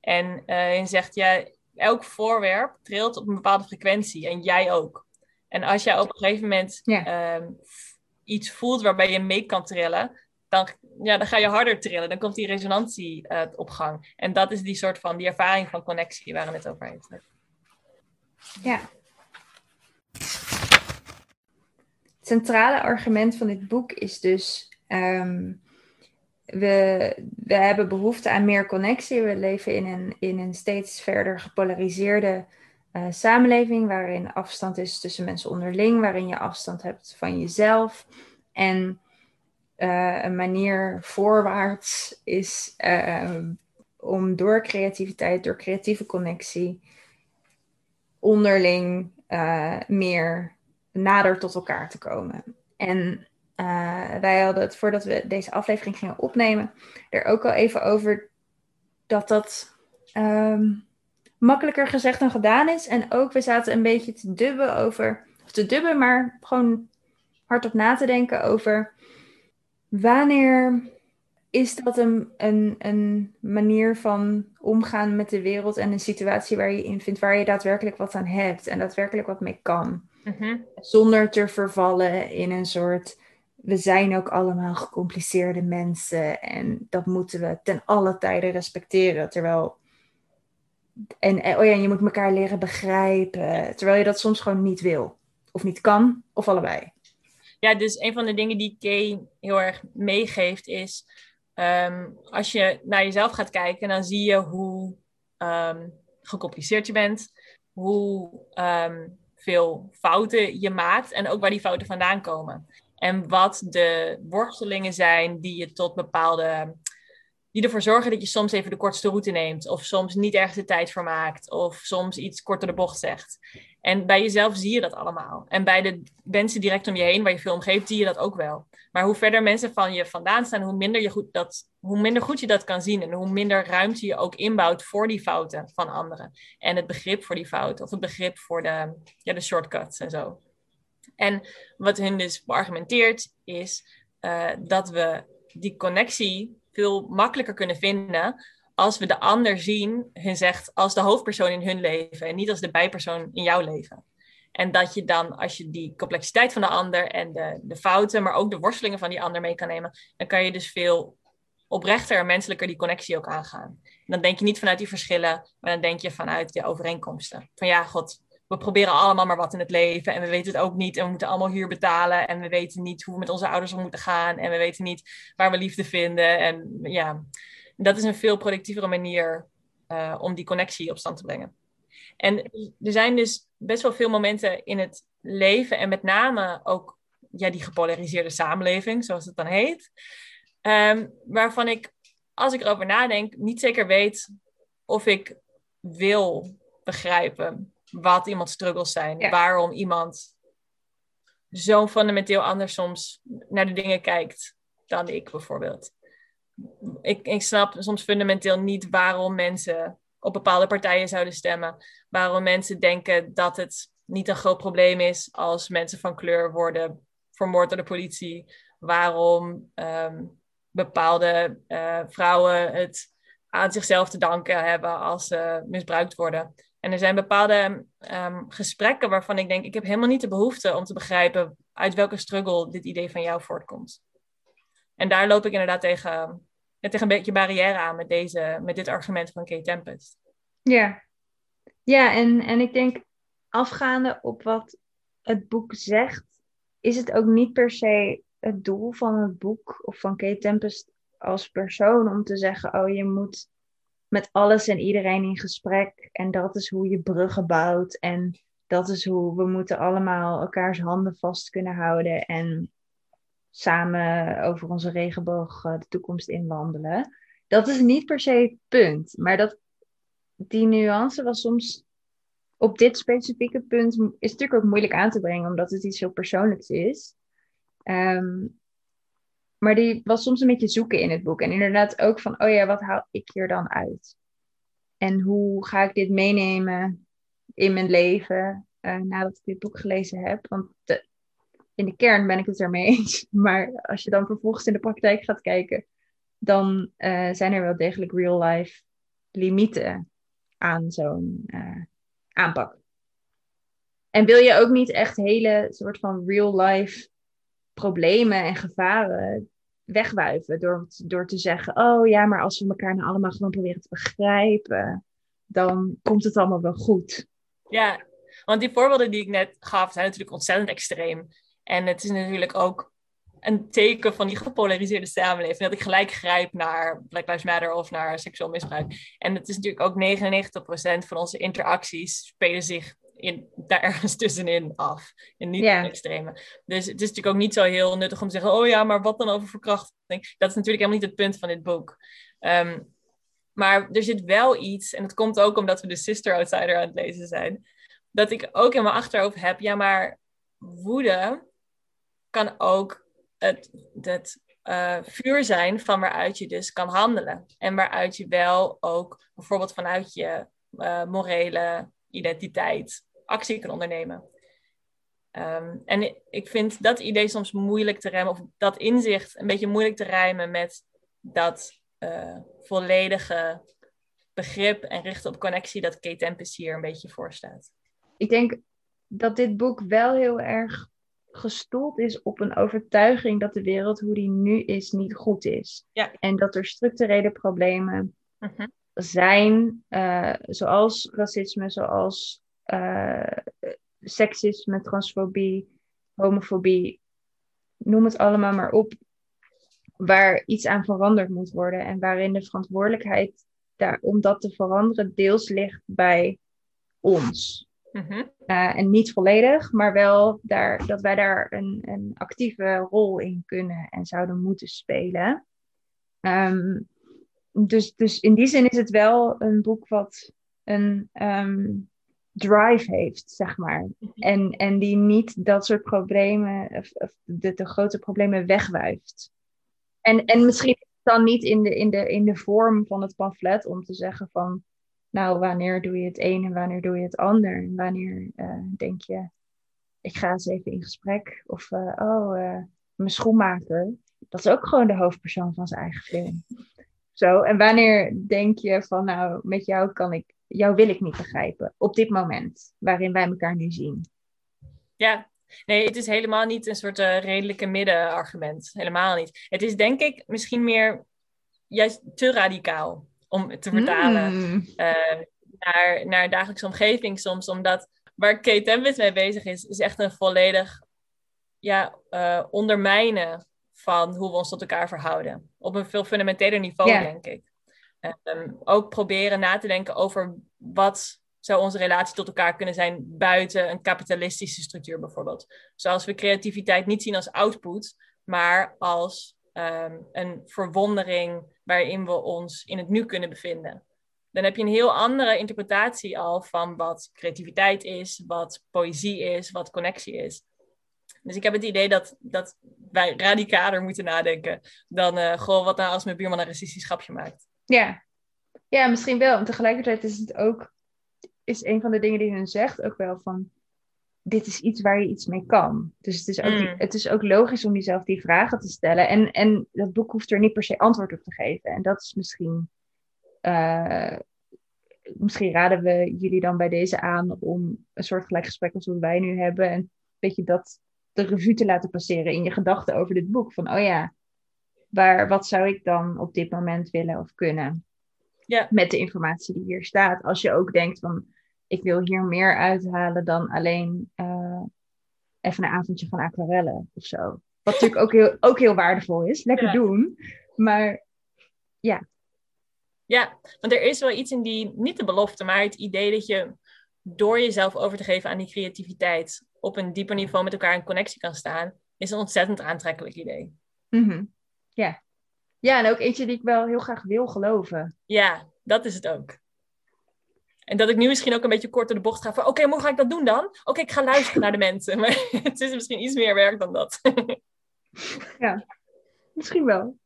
Speaker 1: En uh, hun zegt, ja, elk voorwerp trilt op een bepaalde frequentie en jij ook. En als jij op een gegeven moment ja. um, iets voelt waarbij je mee kan trillen, dan, ja, dan ga je harder trillen. Dan komt die resonantie uh, op gang. En dat is die soort van, die ervaring van connectie waar we het over heeft.
Speaker 2: Ja. Het centrale argument van dit boek is dus... Um, we, we hebben behoefte aan meer connectie. We leven in een, in een steeds verder gepolariseerde eh, samenleving waarin afstand is tussen mensen onderling, waarin je afstand hebt van jezelf. En eh, een manier voorwaarts is eh, om door creativiteit, door creatieve connectie, onderling meer nader tot elkaar te komen. En wij hadden het voordat we deze aflevering gingen opnemen, er ook al even over dat dat ehm, makkelijker gezegd dan gedaan is. En ook, we zaten een beetje te dubben over, of te dubben, maar gewoon hardop na te denken over wanneer is dat een, een, een manier van omgaan met de wereld en een situatie waar je in vindt, waar je daadwerkelijk wat aan hebt en daadwerkelijk wat mee kan. Mhm. Zonder te vervallen in een soort. We zijn ook allemaal gecompliceerde mensen en dat moeten we ten alle tijden respecteren. Terwijl en oh ja, je moet elkaar leren begrijpen. Terwijl je dat soms gewoon niet wil. Of niet kan, of allebei.
Speaker 1: Ja, dus een van de dingen die Kay heel erg meegeeft is... Ehm, als je naar jezelf gaat kijken, dan zie je hoe ehm, gecompliceerd je bent. Hoe ehm, veel fouten je maakt. En ook waar die fouten vandaan komen. En wat de worstelingen zijn die je tot bepaalde die ervoor zorgen dat je soms even de kortste route neemt. Of soms niet ergens de tijd voor maakt. Of soms iets korter de bocht zegt. En bij jezelf zie je dat allemaal. En bij de mensen direct om je heen, waar je veel om geeft, zie je dat ook wel. Maar hoe verder mensen van je vandaan staan, hoe minder, je goed, dat, hoe minder goed je dat kan zien. En hoe minder ruimte je ook inbouwt voor die fouten van anderen. En het begrip voor die fouten. Of het begrip voor de, ja, de shortcuts en zo. En wat hun dus beargumenteert, is uh, dat we die connectie veel makkelijker kunnen vinden als we de ander zien, hun zegt, als de hoofdpersoon in hun leven en niet als de bijpersoon in jouw leven. En dat je dan, als je die complexiteit van de ander en de, de fouten, maar ook de worstelingen van die ander mee kan nemen, dan kan je dus veel oprechter en menselijker die connectie ook aangaan. En dan denk je niet vanuit die verschillen, maar dan denk je vanuit de overeenkomsten. Van ja, god, we proberen allemaal maar wat in het leven en we weten het ook niet en we moeten allemaal huur betalen en we weten niet hoe we met onze ouders om moeten gaan en we weten niet waar we liefde vinden. En ja, dat is een veel productievere manier uh, om die connectie op stand te brengen. En er zijn dus best wel veel momenten in het leven en met name ook ja, die gepolariseerde samenleving, zoals het dan heet, um, waarvan ik, als ik erover nadenk, niet zeker weet of ik wil begrijpen wat iemands struggles zijn. Waarom iemand zo fundamenteel anders soms naar de dingen kijkt dan ik bijvoorbeeld. Ik, ik snap soms fundamenteel niet waarom mensen op bepaalde partijen zouden stemmen. Waarom mensen denken dat het niet een groot probleem is als mensen van kleur worden vermoord door de politie. Waarom ehm, bepaalde uh, vrouwen het aan zichzelf te danken hebben als ze misbruikt worden. En er zijn bepaalde um, gesprekken waarvan ik denk, ik heb helemaal niet de behoefte om te begrijpen uit welke struggle dit idee van jou voortkomt. En daar loop ik inderdaad tegen, tegen een beetje barrière aan met, deze, met dit argument van Kate Tempest.
Speaker 2: Ja, ja en, en ik denk afgaande op wat het boek zegt, is het ook niet per se het doel van het boek of van Kate Tempest als persoon om te zeggen, oh je moet met alles en iedereen in gesprek. En dat is hoe je bruggen bouwt. En dat is hoe we moeten allemaal elkaars handen vast kunnen houden. En samen over onze regenboog eh, de toekomst inwandelen. Dat is niet per se het punt. Maar dat, die nuance was soms op dit specifieke punt is natuurlijk ook moeilijk aan te brengen, omdat het iets heel persoonlijks is. Ehm, maar die was soms een beetje zoeken in het boek. En inderdaad ook van, oh ja, wat haal ik hier dan uit? En hoe ga ik dit meenemen in mijn leven uh, nadat ik dit boek gelezen heb? Want de, in de kern ben ik het ermee eens. Maar als je dan vervolgens in de praktijk gaat kijken, dan uh, zijn er wel degelijk real-life limieten aan zo'n uh, aanpak. En wil je ook niet echt hele soort van real-life problemen en gevaren wegwuiven. Door, door te zeggen, oh ja, maar als we elkaar nou allemaal gewoon proberen te begrijpen, dan komt het allemaal wel goed.
Speaker 1: Ja, want die voorbeelden die ik net gaf zijn natuurlijk ontzettend extreem. En het is natuurlijk ook een teken van die gepolariseerde samenleving. Dat ik gelijk grijp naar Black Lives Matter of naar seksueel misbruik. En het is natuurlijk ook 99% van onze interacties spelen zich in, daar ergens tussenin af. In niet yeah. extreme. Dus het is natuurlijk ook niet zo heel nuttig om te zeggen: oh ja, maar wat dan over verkrachting? Dat is natuurlijk helemaal niet het punt van dit boek. Um, maar er zit wel iets, en dat komt ook omdat we de Sister Outsider aan het lezen zijn, dat ik ook in mijn achterhoofd heb: ja, maar woede kan ook het, het uh, vuur zijn van waaruit je dus kan handelen. En waaruit je wel ook bijvoorbeeld vanuit je uh, morele identiteit actie kan ondernemen. Um, en ik vind dat idee soms moeilijk te remmen, of dat inzicht een beetje moeilijk te rijmen met dat uh, volledige begrip en richten op connectie dat Kate Tempest hier een beetje voor staat.
Speaker 2: Ik denk dat dit boek wel heel erg gestoeld is op een overtuiging dat de wereld hoe die nu is niet goed is.
Speaker 1: Ja.
Speaker 2: En dat er structurele problemen uh-huh. zijn, uh, zoals racisme, zoals seksisme, transfobie, homofobie, noem het allemaal maar op, waar iets aan veranderd moet worden en waarin de verantwoordelijkheid daar, om dat te veranderen deels ligt bij ons. Uh, en niet volledig, maar wel daar, dat wij daar een, een actieve rol in kunnen en zouden moeten spelen. Um, dus, dus in die zin is het wel een boek wat een um, drive heeft, zeg maar. Mhm. En, en die niet dat soort problemen, of, of de, de grote problemen wegwuift. En, en misschien dan niet in de, in, de, in de vorm van het pamflet om te zeggen van, nou, wanneer doe je het een en wanneer doe je het ander? En wanneer uh, denk je, ik ga eens even in gesprek. Of, uh, oh, uh, mijn schoenmaker. Dat is ook gewoon de hoofdpersoon van zijn eigen film. Zo, en wanneer denk je van, nou, met jou kan ik jou wil ik niet begrijpen op dit moment, waarin wij elkaar nu zien.
Speaker 1: Ja, nee, het is helemaal niet een soort uh, redelijke middenargument. Helemaal niet. Het is denk ik misschien meer juist te radicaal om te vertalen mm. uh, naar, naar dagelijkse omgeving soms, omdat waar Kate Tempest mee bezig is, is echt een volledig ja, uh, ondermijnen van hoe we ons tot elkaar verhouden. Op een veel fundamenteler niveau, yeah. denk ik. Um, ook proberen na te denken over wat zou onze relatie tot elkaar kunnen zijn buiten een kapitalistische structuur bijvoorbeeld. Zoals we creativiteit niet zien als output, maar als um, een verwondering waarin we ons in het nu kunnen bevinden. Dan heb je een heel andere interpretatie al van wat creativiteit is, wat poëzie is, wat connectie is. Dus ik heb het idee dat, dat wij radicaler moeten nadenken dan uh, gewoon wat nou als mijn buurman een racistisch grapje maakt.
Speaker 2: Ja. ja, misschien wel. En tegelijkertijd is het ook, is een van de dingen die hun zegt ook wel van, dit is iets waar je iets mee kan. Dus het is ook, mm. het is ook logisch om jezelf die vragen te stellen. En, en dat boek hoeft er niet per se antwoord op te geven. En dat is misschien, uh, misschien raden we jullie dan bij deze aan om een soortgelijk gesprek als wat wij nu hebben. En een beetje dat de revue te laten passeren in je gedachten over dit boek. Van, oh ja, waar, wat zou ik dan op dit moment willen of kunnen?
Speaker 1: Ja.
Speaker 2: Met de informatie die hier staat. Als je ook denkt van, ik wil hier meer uithalen dan alleen uh, even een avondje van aquarellen of zo. Wat natuurlijk ook heel, ook heel waardevol is. Lekker doen. Maar ja.
Speaker 1: Ja, want er is wel iets in die, niet de belofte, maar het idee dat je door jezelf over te geven aan die creativiteit op een dieper niveau met elkaar in connectie kan staan, is een ontzettend aantrekkelijk idee.
Speaker 2: Mm ja. Ja, en ook eentje die ik wel heel graag wil geloven.
Speaker 1: Ja, dat is het ook. En dat ik nu misschien ook een beetje kort door de bocht ga van... Oké, hoe ga ik dat doen dan? Oké, ik ga luisteren naar de mensen. Maar het is misschien iets meer werk dan dat.
Speaker 2: ja, misschien wel.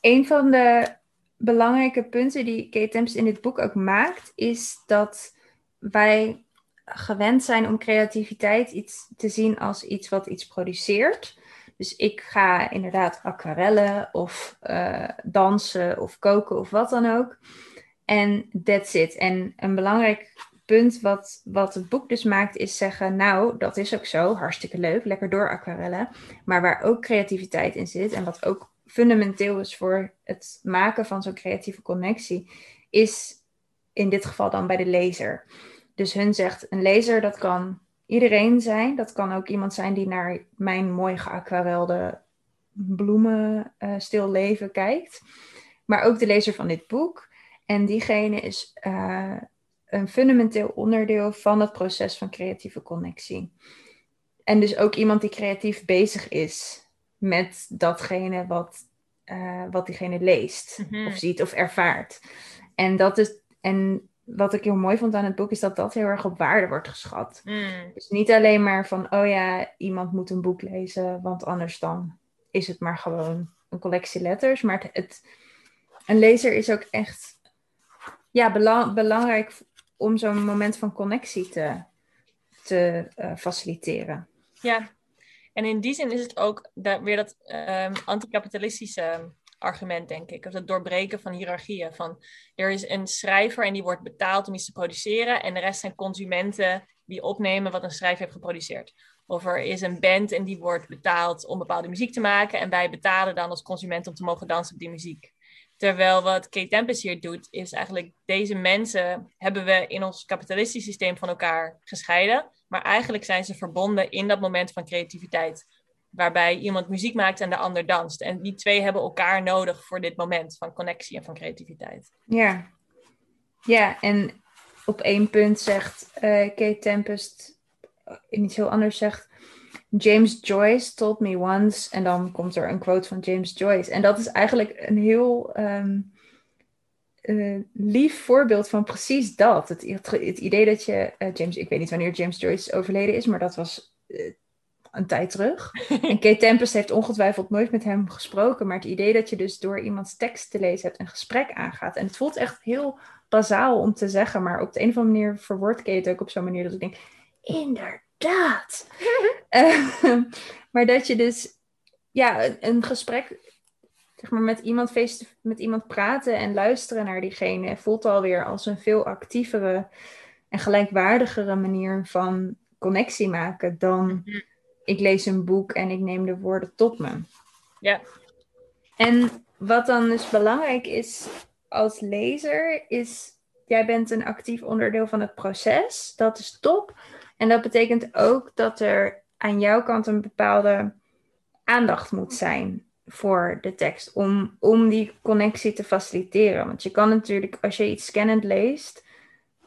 Speaker 2: Een van de belangrijke punten die Kate Temps in dit boek ook maakt... is dat wij gewend zijn om creativiteit iets te zien als iets wat iets produceert... Dus ik ga inderdaad aquarellen of uh, dansen of koken of wat dan ook. En that's it. En een belangrijk punt wat, wat het boek dus maakt is zeggen, nou, dat is ook zo, hartstikke leuk, lekker door aquarellen. Maar waar ook creativiteit in zit en wat ook fundamenteel is voor het maken van zo'n creatieve connectie, is in dit geval dan bij de lezer. Dus hun zegt, een lezer dat kan iedereen zijn. Dat kan ook iemand zijn die naar mijn mooi geaquarelde bloemen uh, stil leven kijkt. Maar ook de lezer van dit boek. En diegene is uh, een fundamenteel onderdeel van het proces van creatieve connectie. En dus ook iemand die creatief bezig is met datgene wat, uh, wat diegene leest,
Speaker 1: Mhm.
Speaker 2: of ziet of ervaart. En dat is. En wat ik heel mooi vond aan het boek is dat dat heel erg op waarde wordt geschat.
Speaker 1: Mm.
Speaker 2: Dus niet alleen maar van, oh ja, iemand moet een boek lezen, want anders dan is het maar gewoon een collectie letters. Maar het, het- een lezer is ook echt ja, bela- belangrijk om zo'n moment van connectie te, te eh, faciliteren.
Speaker 1: Ja, en in die zin is het ook da- weer dat ehm anticapitalistische argument, denk ik. Of het doorbreken van hiërarchieën. Van er is een schrijver en die wordt betaald om iets te produceren. En de rest zijn consumenten die opnemen wat een schrijver heeft geproduceerd. Of er is een band en die wordt betaald om bepaalde muziek te maken. En wij betalen dan als consument om te mogen dansen op die muziek. Terwijl wat Kate Tempest hier doet, is eigenlijk deze mensen hebben we in ons kapitalistisch systeem van elkaar gescheiden. Maar eigenlijk zijn ze verbonden in dat moment van creativiteit. Waarbij iemand muziek maakt en de ander danst. En die twee hebben elkaar nodig voor dit moment van connectie en van creativiteit.
Speaker 2: Ja, ja en op één punt zegt eh, Kate Tempest eh, iets heel anders zegt. James Joyce told me once. En dan komt er een quote van James Joyce. En dat is eigenlijk een heel ehm, eh, lief voorbeeld van precies dat. Het, idee dat je James, ik weet niet wanneer James Joyce overleden is, maar dat was een tijd terug. En Kate Tempest heeft ongetwijfeld nooit met hem gesproken. Maar het idee dat je dus door iemands tekst te lezen hebt een gesprek aangaat. En het voelt echt heel bazaal om te zeggen. Maar op de een of andere manier verwoordt Kate het ook op zo'n manier dat ik denk... Inderdaad! Eh, maar dat je dus ja, een, een gesprek zeg maar, met, iemand face met iemand praten en luisteren naar diegene... voelt alweer als een veel actievere en gelijkwaardigere manier van connectie maken dan
Speaker 1: Mhm.
Speaker 2: Ik lees een boek en ik neem de woorden tot me.
Speaker 1: Ja.
Speaker 2: En wat dan dus belangrijk is als lezer, is jij bent een actief onderdeel van het proces. Dat is top. En dat betekent ook dat er aan jouw kant een bepaalde aandacht moet zijn voor de tekst. Om, om die connectie te faciliteren. Want je kan natuurlijk, als je iets scannend leest,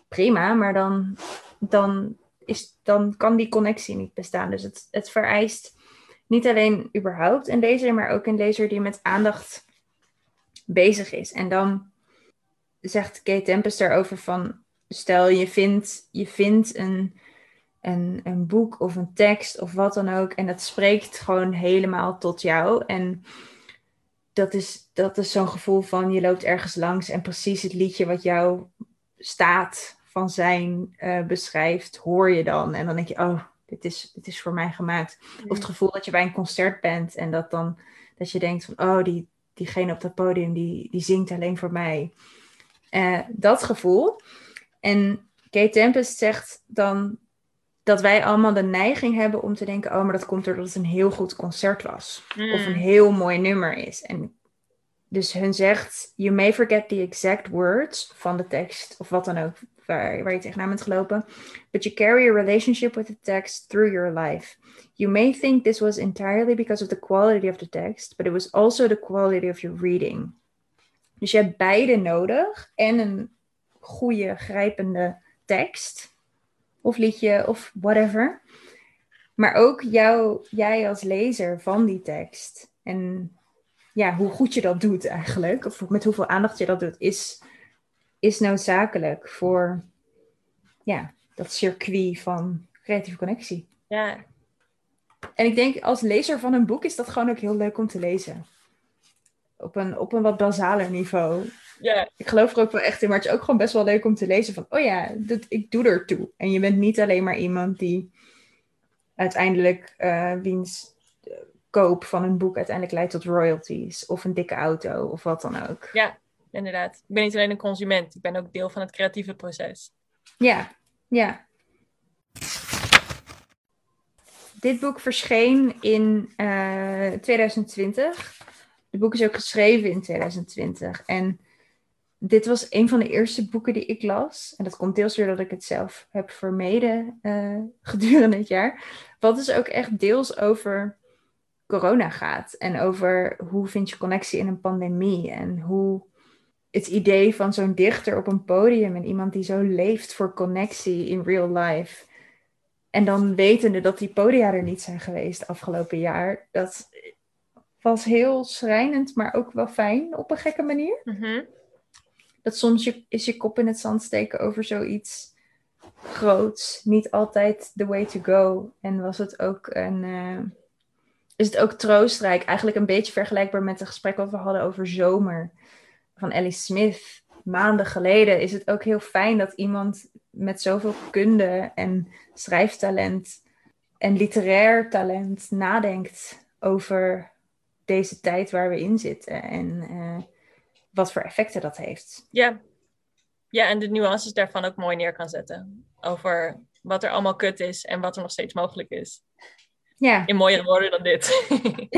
Speaker 2: prima, maar dan, dan, is, dan kan die connectie niet bestaan. Dus het, het vereist niet alleen überhaupt een lezer, maar ook een lezer die met aandacht bezig is. En dan zegt Kate Tempest daarover van, stel je vindt, je vindt een, een, een boek of een tekst of wat dan ook en dat spreekt gewoon helemaal tot jou. En dat is, dat is zo'n gevoel van je loopt ergens langs en precies het liedje wat jouw staat van zijn eh, beschrijft, hoor je dan. En dan denk je, oh, dit is, dit is voor mij gemaakt. Of het gevoel dat je bij een concert bent en dat dan dat je denkt van, oh, die, diegene op dat podium die, die zingt alleen voor mij. Eh, dat gevoel. En Kate Tempest zegt dan dat wij allemaal de neiging hebben om te denken, oh, maar dat komt doordat het een heel goed concert was.
Speaker 1: Mm.
Speaker 2: Of een heel mooi nummer is. En dus hun zegt, you may forget the exact words van de tekst, of wat dan ook, waar, je tegenaan bent gelopen. But you carry a relationship with the text through your life. You may think this was entirely because of the quality of the text, but it was also the quality of your reading. Dus je hebt beide nodig en een goede, grijpende tekst, of liedje, of whatever. Maar ook jou, jij als lezer van die tekst. En ja, hoe goed je dat doet eigenlijk, of met hoeveel aandacht je dat doet, is, is noodzakelijk voor ja, dat circuit van creatieve connectie.
Speaker 1: Ja,
Speaker 2: En ik denk, als lezer van een boek is dat gewoon ook heel leuk om te lezen. Op een, op een wat basaler niveau.
Speaker 1: ja,
Speaker 2: Ik geloof er ook wel echt in, maar het is ook gewoon best wel leuk om te lezen van, oh ja, dit, ik doe er toe. En je bent niet alleen maar iemand die uiteindelijk eh, wiens koop van een boek uiteindelijk leidt tot royalties of een dikke auto of wat dan ook.
Speaker 1: ja, inderdaad. Ik ben niet alleen een consument, ik ben ook deel van het creatieve proces.
Speaker 2: Ja, ja. Dit boek verscheen in eh 2020. Het boek is ook geschreven in 2020. En dit was een van de eerste boeken die ik las. En dat komt deels weer dat ik het zelf heb vermeden uh, gedurende het jaar. Wat dus ook echt deels over corona gaat. En over hoe vind je connectie in een pandemie. En hoe het idee van zo'n dichter op een podium en iemand die zo leeft voor connectie in real life. En dan wetende dat die podia er niet zijn geweest afgelopen jaar. Dat was heel schrijnend, maar ook wel fijn op een gekke manier.
Speaker 1: Mhm.
Speaker 2: Dat soms je, is je kop in het zand steken over zoiets groots. Niet altijd the way to go. En was het ook een. Uh, is het ook troostrijk. Eigenlijk een beetje vergelijkbaar met het gesprek wat we hadden over zomer van Ellie Smith. Maanden geleden is het ook heel fijn dat iemand met zoveel kunde en schrijftalent en literair talent nadenkt over deze tijd waar we in zitten en uh, wat voor effecten dat heeft.
Speaker 1: Ja. ja, en de nuances daarvan ook mooi neer kan zetten. Over wat er allemaal kut is en wat er nog steeds mogelijk is.
Speaker 2: Ja.
Speaker 1: In mooiere woorden dan dit.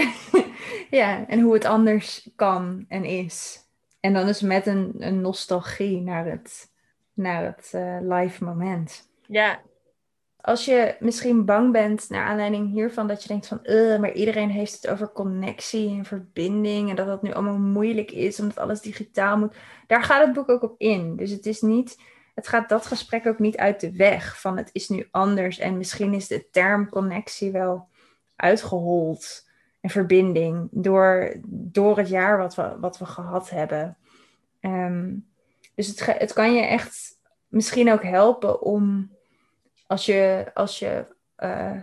Speaker 2: ja, en hoe het anders kan en is. En dan is met een, een nostalgie naar het, naar het uh, live moment.
Speaker 1: Ja,
Speaker 2: als je misschien bang bent naar aanleiding hiervan, dat je denkt van, maar iedereen heeft het over connectie en verbinding en dat dat nu allemaal moeilijk is omdat alles digitaal moet. Daar gaat het boek ook op in. Dus het is niet, het gaat dat gesprek ook niet uit de weg van het is nu anders en misschien is de term connectie wel uitgehold en verbinding door, door het jaar wat we, wat we gehad hebben. Ehm, dus het, het kan je echt misschien ook helpen om als je, als je uh,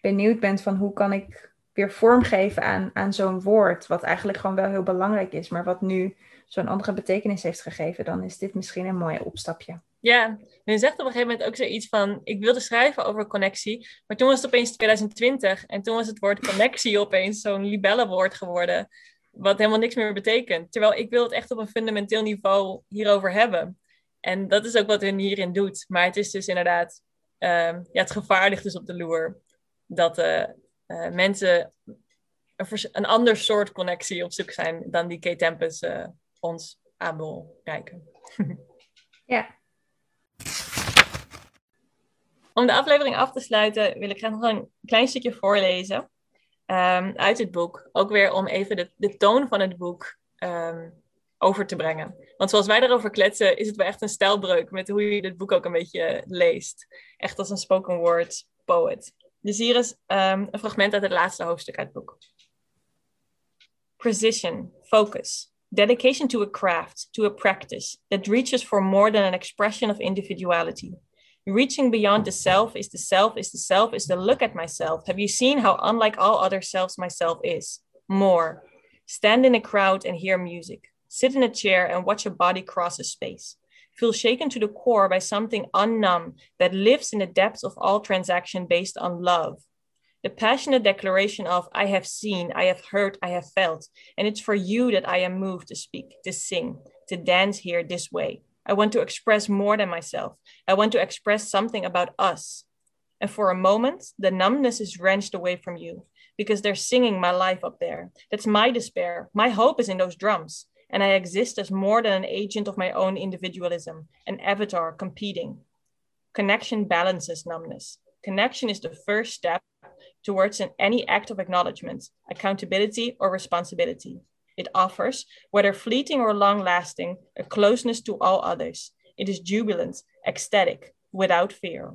Speaker 2: benieuwd bent van hoe kan ik weer vormgeven aan, aan zo'n woord, wat eigenlijk gewoon wel heel belangrijk is, maar wat nu zo'n andere betekenis heeft gegeven, dan is dit misschien een mooi opstapje.
Speaker 1: Ja, je zegt op een gegeven moment ook zoiets van, ik wilde schrijven over connectie, maar toen was het opeens 2020 en toen was het woord connectie opeens zo'n libellenwoord geworden, wat helemaal niks meer betekent. Terwijl ik wil het echt op een fundamenteel niveau hierover hebben. En dat is ook wat hun hierin doet. Maar het is dus inderdaad Ehm, ja, het gevaar ligt dus op de loer. Dat uh, uh, mensen een, een, ander soort connectie op zoek zijn dan die K-Tempus uh, ons aan wil kijken.
Speaker 2: ja.
Speaker 1: Om de aflevering af te sluiten wil ik graag nog een klein stukje voorlezen um, uit het boek. Ook weer om even de, de toon van het boek um, over te brengen. Want zoals wij erover kletsen, is het wel echt een stijlbreuk met hoe je dit boek ook een beetje leest. Echt als een spoken word poet. Dus hier is um, een fragment uit het laatste hoofdstuk uit het boek. Precision, focus, dedication to a craft, to a practice that reaches for more than an expression of individuality. Reaching beyond the self is the self is the self is the look at myself. Have you seen how unlike all other selves myself is? More. Stand in a crowd and hear music. Sit in a chair and watch a body cross a space. Feel shaken to the core by something unknown that lives in the depths of all transaction based on love. The passionate declaration of, I have seen, I have heard, I have felt. And it's for you that I am moved to speak, to sing, to dance here this way. I want to express more than myself. I want to express something about us. And for a moment, the numbness is wrenched away from you because they're singing my life up there. That's my despair. My hope is in those drums and I exist as more than an agent of my own individualism, an avatar competing. Connection balances numbness. Connection is the first step towards an, any act of acknowledgement, accountability, or responsibility. It offers, whether fleeting or long lasting, a closeness to all others. It is jubilant, ecstatic, without fear.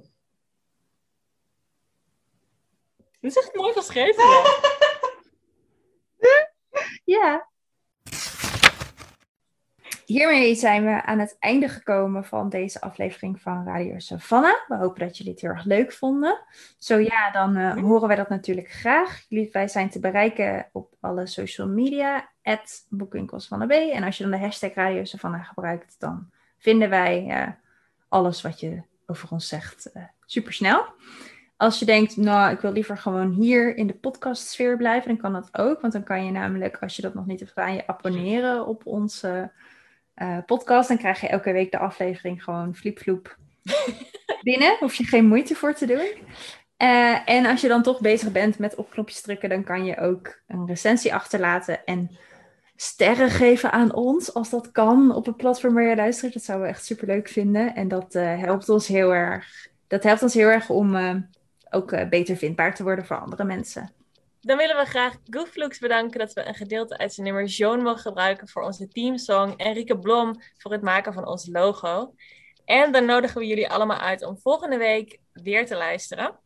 Speaker 1: Dit is echt mooi geschreven.
Speaker 2: ja, hiermee zijn we aan het einde gekomen van deze aflevering van Radio Savannah. We hopen dat jullie het heel erg leuk vonden. Zo ja, dan uh, horen wij dat natuurlijk graag. Jullie, wij zijn te bereiken op alle social media, de B. En als je dan de hashtag Radio Savannah gebruikt, dan vinden wij uh, alles wat je over ons zegt uh, supersnel. Als je denkt, nou, ik wil liever gewoon hier in de podcastsfeer blijven, dan kan dat ook. Want dan kan je namelijk, als je dat nog niet hebt gedaan, je abonneren op onze uh, podcast. Dan krijg je elke week de aflevering gewoon vloep binnen. Hoef je geen moeite voor te doen. Uh, en als je dan toch bezig bent met op knopjes drukken, dan kan je ook een recensie achterlaten. En sterren geven aan ons, als dat kan, op een platform waar je luistert. Dat zouden we echt super leuk vinden. En dat eh, helpt ons heel erg. Dat helpt ons heel erg om ook beter vindbaar te worden voor andere mensen.
Speaker 1: Dan willen we graag Gooflux bedanken dat we een gedeelte uit zijn nummer Joan mogen gebruiken voor onze teamsong. En Rieke Blom voor het maken van ons logo. En dan nodigen we jullie allemaal uit om volgende week weer te luisteren.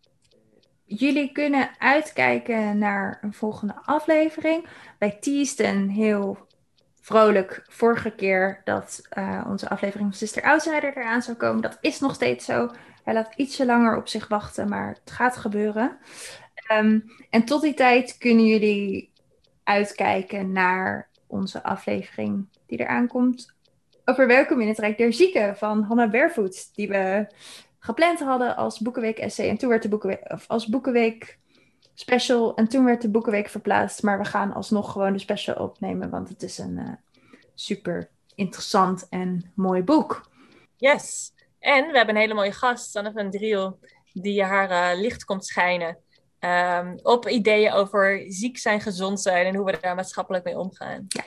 Speaker 2: Jullie kunnen uitkijken naar een volgende aflevering. Wij teasten heel vrolijk vorige keer dat uh, onze aflevering van Sister Outsider eraan zou komen. Dat is nog steeds zo. Hij laat ietsje langer op zich wachten, maar het gaat gebeuren. Um, en tot die tijd kunnen jullie uitkijken naar onze aflevering die eraan komt over Welkom in het Rijk der Zieken van Hannah Barefoot, die we gepland hadden als Boekenweek essay. En toen werd de Boekenweek, of als Boekenweek special en toen werd de Boekenweek verplaatst. Maar we gaan alsnog gewoon de special opnemen, want het is een uh, super interessant en mooi boek.
Speaker 1: Yes. En we hebben een hele mooie gast, Sanne van Driel, die haar uh, licht komt schijnen. Um, op ideeën over ziek zijn, gezond zijn en hoe we daar maatschappelijk mee omgaan.
Speaker 2: Ja,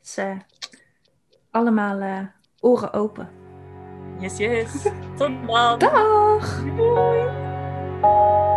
Speaker 2: dus, uh, allemaal uh, oren open.
Speaker 1: Yes, yes. Tot dan.
Speaker 2: Dag.
Speaker 1: Doei.